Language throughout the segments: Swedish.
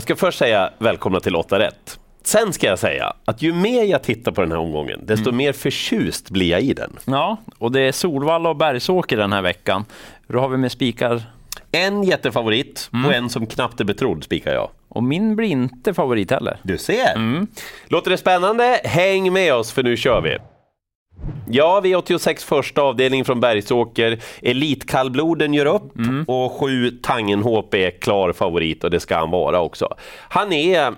Jag ska först säga välkomna till 8 rätt. Sen ska jag säga att ju mer jag tittar på den här omgången, desto mm. mer förtjust blir jag i den. Ja, och det är Solvalla och Bergsåker den här veckan. Hur har vi med spikar? En jättefavorit mm. och en som knappt är betrodd spikar jag. Och min blir inte favorit heller. Du ser! Mm. Låter det spännande? Häng med oss för nu kör vi! Ja, V86 första avdelning från Bergsåker. Elitkallbloden gör upp mm. och sju Tangenhop är klar favorit och det ska han vara också. Han är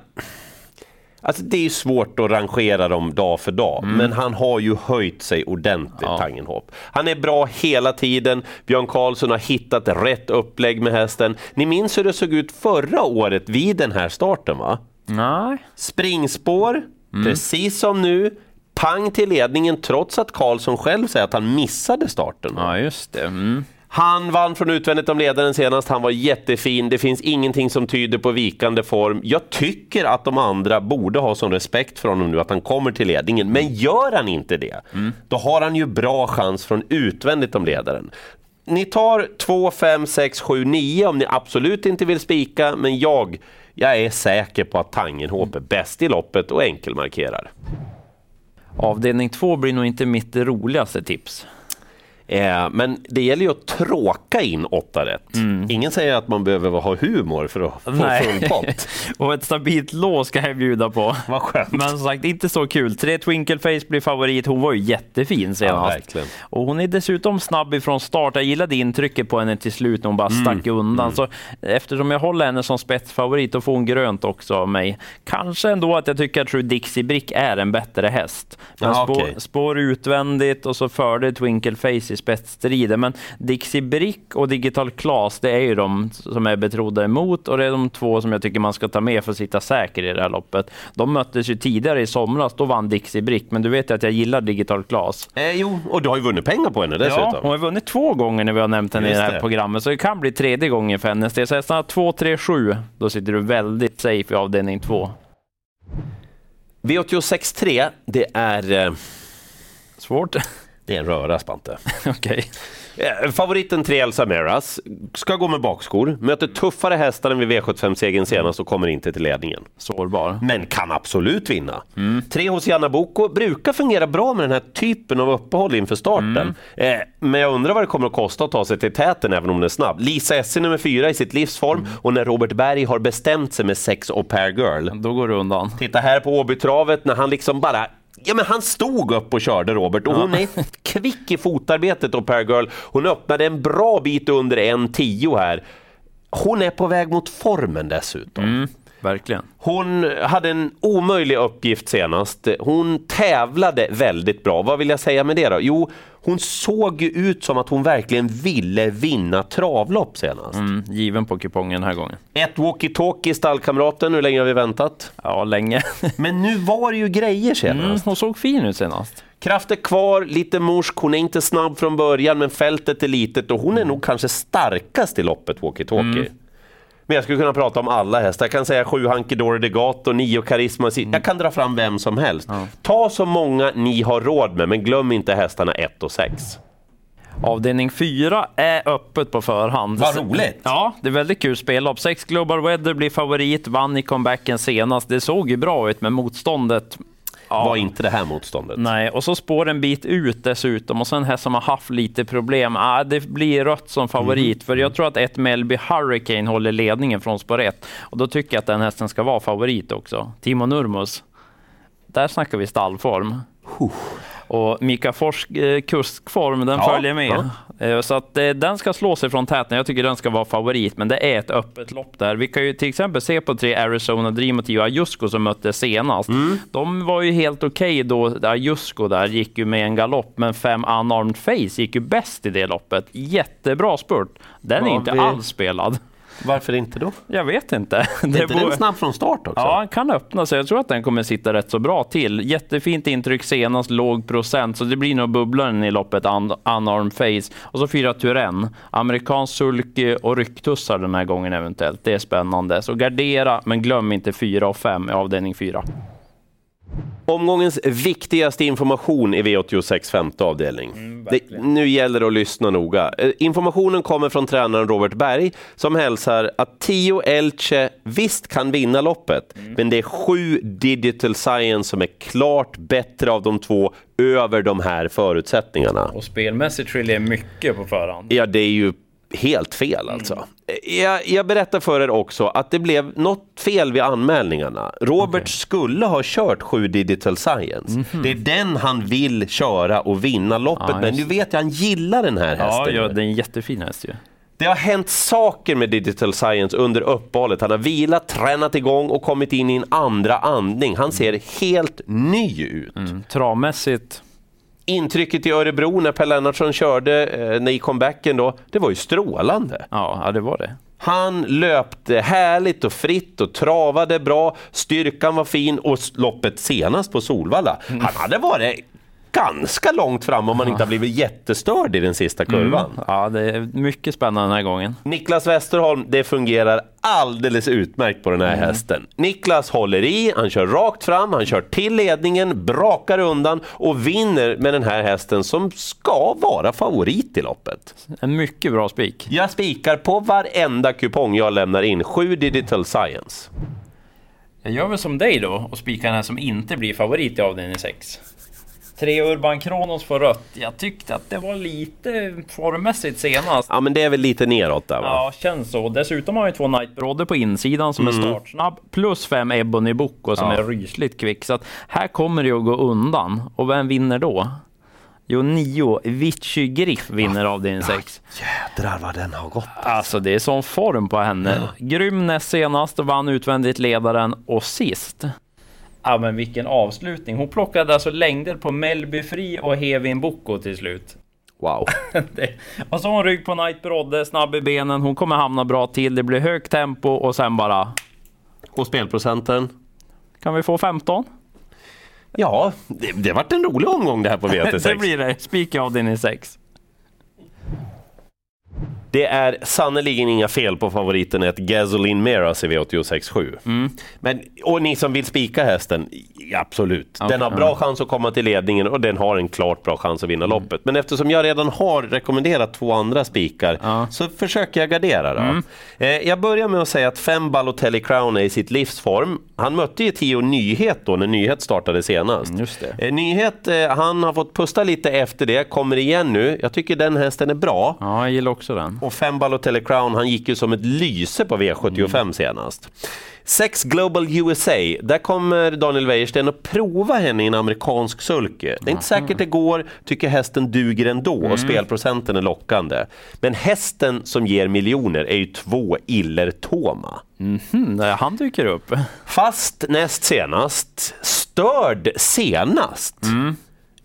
Alltså det är svårt att rangera dem dag för dag, mm. men han har ju höjt sig ordentligt, ja. Tangenhop. Han är bra hela tiden. Björn Karlsson har hittat rätt upplägg med hästen. Ni minns hur det såg ut förra året vid den här starten va? Nej. Springspår, mm. precis som nu. Pang till ledningen trots att Karlsson själv säger att han missade starten. Ja, just det. Mm. Han vann från utvändigt om ledaren senast, han var jättefin. Det finns ingenting som tyder på vikande form. Jag tycker att de andra borde ha sån respekt för honom nu att han kommer till ledningen. Men gör han inte det, mm. då har han ju bra chans från utvändigt om ledaren. Ni tar 2, 5, 6, 7, 9 om ni absolut inte vill spika, men jag, jag är säker på att Tangenhop är bäst i loppet och enkelmarkerar. Avdelning 2 blir nog inte mitt roligaste tips. Eh, men det gäller ju att tråka in åtta rätt. Mm. Ingen säger att man behöver ha humor för att få Nej. full pott. och ett stabilt lås ska jag bjuda på. Vad skönt. Men som sagt, inte så kul. Tre Twinkleface blir favorit. Hon var ju jättefin senast. Ja, och hon är dessutom snabb ifrån start. Jag gillade intrycket på henne till slut när hon bara mm. stack undan. Mm. Så eftersom jag håller henne som spetsfavorit, då får hon grönt också av mig. Kanske ändå att jag tycker att True Dixie Brick är en bättre häst. Men ja, spår, okay. spår utvändigt och så förde Twinkleface i spetsstrider. Men Dixie Brick och Digital Class, det är ju de som är betrodda emot och det är de två som jag tycker man ska ta med för att sitta säker i det här loppet. De möttes ju tidigare i somras, då vann Dixie Brick, men du vet ju att jag gillar Digital Class. Eh, jo, och du har ju vunnit pengar på henne dessutom. Ja, hon har vunnit två gånger när vi har nämnt henne Just i det här det. programmet, så det kan bli tredje gången för hennes del. Så hästarna 2, 3, 7, då sitter du väldigt safe i avdelning 2. V86 3, det är... Eh... Svårt. Det är en röra, Spante. okay. Eh, favoriten tre Elsa Meras ska gå med bakskor, möter tuffare hästar än vid V75-segern senast och kommer inte till ledningen. Sårbar. Men kan absolut vinna. Mm. Tre hos Janna Boko brukar fungera bra med den här typen av uppehåll inför starten. Mm. Eh, men jag undrar vad det kommer att kosta att ta sig till täten även om den är snabb. Lisa Essie nummer fyra i sitt livsform mm. och när Robert Berg har bestämt sig med sex och per girl. Då går det undan. Titta här på Åbytravet när han liksom bara Ja, men han stod upp och körde Robert och hon är kvick i fotarbetet och Per Girl. Hon öppnade en bra bit under en tio här. Hon är på väg mot formen dessutom. Mm, verkligen. Hon hade en omöjlig uppgift senast. Hon tävlade väldigt bra. Vad vill jag säga med det då? Jo, hon såg ju ut som att hon verkligen ville vinna travlopp senast. Mm, given på kupongen den här gången. Ett walkie-talkie stallkamraten, hur länge har vi väntat? Ja, länge. Men nu var det ju grejer senast. Mm, hon såg fin ut senast. Krafter kvar, lite morsk, hon är inte snabb från början men fältet är litet och hon är nog kanske starkast i loppet walkie-talkie. Mm. Men jag skulle kunna prata om alla hästar. Jag kan säga sju Hanky Dory Degato, nio Karisma. Mm. Jag kan dra fram vem som helst. Ja. Ta så många ni har råd med, men glöm inte hästarna 1 och 6. Avdelning 4 är öppet på förhand. Vad roligt! Ja, det är väldigt kul spellopp. 6 Global Weather blir favorit, vann i comebacken senast. Det såg ju bra ut, med motståndet ja. var inte det här motståndet. Nej, och så spår en bit ut dessutom och sen här som har haft lite problem. Ah, det blir rött som favorit, mm. för jag tror att ett Melby Hurricane håller ledningen från spår 1 och då tycker jag att den hästen ska vara favorit också. Timo Nurmos. Där snackar vi stallform. Uh. Och Mika Fors eh, kuskform, den ja, följer med. Ja. Eh, så att eh, den ska slå sig från täten. Jag tycker den ska vara favorit, men det är ett öppet lopp där. Vi kan ju till exempel se på tre Arizona Dream och Tio Ajusko som mötte senast. Mm. De var ju helt okej okay då. Ajusko där gick ju med en galopp, men fem Unarmed Face gick ju bäst i det loppet. Jättebra spurt. Den är inte vi... alls spelad. Varför inte då? Jag vet inte. Det är inte den snabb från start också? Ja, den kan öppna sig. Jag tror att den kommer sitta rätt så bra till. Jättefint intryck senast, låg procent, så det blir nog bubblaren i loppet, un unarmed face. Och så fyra Turen. Amerikansk sulky och rycktussar den här gången eventuellt. Det är spännande. Så gardera, men glöm inte fyra och fem i avdelning fyra. Omgångens viktigaste information i V86 femte avdelning. Mm, det, nu gäller det att lyssna noga. Eh, informationen kommer från tränaren Robert Berg som hälsar att 10 Elche visst kan vinna loppet, mm. men det är sju Digital Science som är klart bättre av de två över de här förutsättningarna. Och spelmässigt skiljer mycket på förhand. Ja, det är ju helt fel alltså. Mm. Jag, jag berättar för er också att det blev något fel vid anmälningarna. Robert okay. skulle ha kört 7 Digital Science. Mm -hmm. Det är den han vill köra och vinna loppet, ja, men du vet han gillar den här hästen. Ja, ja det är en jättefin häst ju. Det har hänt saker med Digital Science under uppehållet. Han har vilat, tränat igång och kommit in i en andra andning. Han ser helt ny ut. Mm. Travmässigt intrycket i Örebro när Per Lennartsson körde eh, i comebacken då, det var ju strålande. Ja, ja, det var det. Han löpte härligt och fritt och travade bra, styrkan var fin och loppet senast på Solvalla, mm. han hade varit ganska långt fram om man inte har blivit jättestörd i den sista kurvan. Mm. Ja, det är mycket spännande den här gången. Niklas Westerholm, det fungerar alldeles utmärkt på den här mm. hästen. Niklas håller i, han kör rakt fram, han kör till ledningen, brakar undan och vinner med den här hästen som ska vara favorit i loppet. En mycket bra spik. Jag spikar på varenda kupong jag lämnar in, 7 Digital Science. Jag gör väl som dig då och spikar den här som inte blir favorit i avdelning 6. Tre Urban Kronos får rött. Jag tyckte att det var lite formmässigt senast. Ja, men det är väl lite neråt där va? Ja, känns så. Dessutom har vi två Night Brodde på insidan som mm. är startsnabb. Plus fem Ebony Boko som ja. är rysligt kvick. Så att här kommer det att gå undan. Och vem vinner då? Jo, nio. Vichy Griff vinner av din sex. Jädrar vad den har gått. Alltså det är sån form på henne. Ja. Grym näst senast, vann utvändigt ledaren och sist Ja men vilken avslutning. Hon plockade alltså längder på Melby Fri och Hevin Boko till slut. Wow. och så har hon rygg på Night Brodde, snabb i benen. Hon kommer hamna bra till. Det blir högt tempo och sen bara... Och spelprocenten? Kan vi få 15? Ja, det, det vart en rolig omgång det här på VT6. det blir det. Spik av din i 6. Det är sannerligen inga fel på favoriten ett Gasoline Meras i V86.7. Mm. Men, och ni som vill spika hästen, absolut. Okay. Den har bra chans att komma till ledningen och den har en klart bra chans att vinna mm. loppet. Men eftersom jag redan har rekommenderat två andra spikar ja. så försöker jag gardera. Då. Mm. Eh, jag börjar med att säga att fem Balotelli Crown är i sitt livsform. Han mötte ju Tio Nyhet då när Nyhet startade senast. Mm, eh, Nyhet, eh, han har fått pusta lite efter det, kommer igen nu. Jag tycker den hästen är bra. Ja, jag gillar också den. Och fem Balotelli Crown, han gick ju som ett lyse på V75 mm. senast. Sex Global USA, där kommer Daniel Wäjersten att prova henne i en amerikansk sulke. Det är inte säkert det går, tycker hästen duger ändå och mm. spelprocenten är lockande. Men hästen som ger miljoner är ju två Iller Toma. Mm -hmm, han dyker upp. Fast näst senast, störd senast. Mm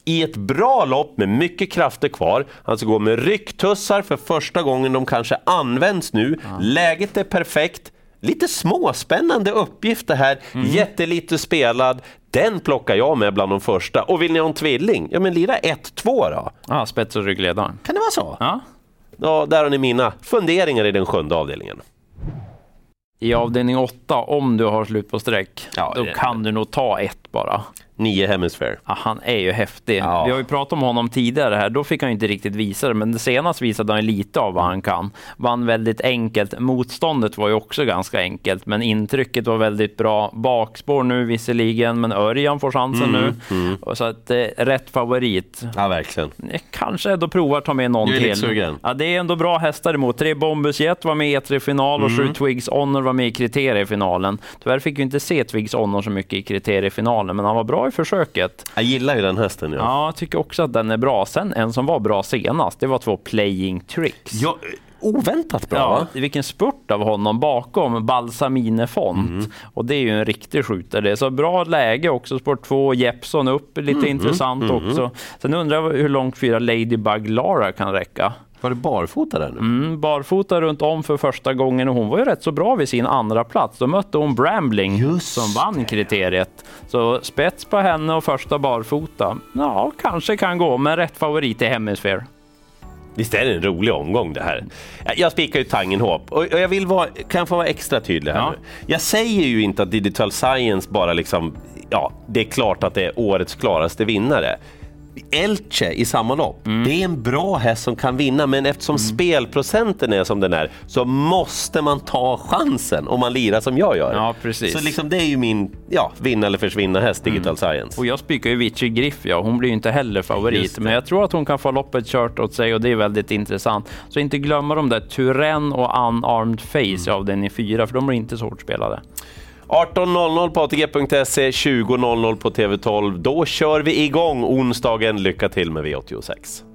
i ett bra lopp med mycket krafter kvar. Han ska gå med rycktussar för första gången de kanske används nu. Ja. Läget är perfekt. Lite småspännande uppgift det här, mm. jättelite spelad. Den plockar jag med bland de första. Och vill ni ha en tvilling? Ja men lira 1-2 då. Ja, spets och ryggledaren. Kan det vara så? Ja. ja. Där har ni mina funderingar i den sjunde avdelningen. I avdelning 8, om du har slut på streck, ja, då kan du nog ta ett bara. Nio Hemisphere. Ja, han är ju häftig. Ja. Vi har ju pratat om honom tidigare här. Då fick han inte riktigt visa det, men senast visade han lite av vad han kan. Vann väldigt enkelt. Motståndet var ju också ganska enkelt, men intrycket var väldigt bra. Bakspår nu visserligen, men Örjan får chansen mm, nu. Mm. Så att eh, rätt favorit. Ja, verkligen. Eh, kanske ändå provar ta med någon till. Sugen. Ja, det är ändå bra hästar emot. Tre Bombus Jet var med i E3-final och mm. sju Twigs Honor var med i kriteriefinalen. Tyvärr fick vi inte se Twigs Honor så mycket i kriteriefinalen, men han var bra i försöket. Jag gillar ju den hästen. Ja. ja, jag tycker också att den är bra. Sen en som var bra senast, det var två Playing Tricks. Ja, oväntat bra. Ja, vilken spurt av honom bakom Balsamine Font. Mm. Och det är ju en riktig skjutare. Så bra läge också. Sport 2, Jeppson upp, lite mm. intressant mm. också. Sen undrar jag hur långt fyra Ladybug Lara kan räcka. Var det barfota där nu? Mm, barfota runt om för första gången och hon var ju rätt så bra vid sin andra plats. Då mötte hon Brambling Just som vann kriteriet. Så spets på henne och första barfota. Ja, kanske kan gå, men rätt favorit är Hemisphere. Visst är det en rolig omgång det här? Jag spikar ju Tangenhop och jag vill vara, kan jag få vara extra tydlig här ja. nu? Jag säger ju inte att Digital Science bara liksom ja, det är klart att det är årets klaraste vinnare. Elche i samma lopp, mm. det är en bra häst som kan vinna men eftersom mm. spelprocenten är som den är så måste man ta chansen om man lirar som jag gör. Ja, precis. Så liksom det är ju min ja, vinna eller försvinna häst, Digital mm. Science. Och jag spikar ju Vici Griff, ja. hon blir ju inte heller favorit men jag tror att hon kan få loppet kört åt sig och det är väldigt intressant. Så inte glömma de där Turen och Unarmed Face mm. av den i fyra för de blir inte så hårt spelade. 18.00 på ATG.se, 20.00 på TV12. Då kör vi igång onsdagen. Lycka till med V86.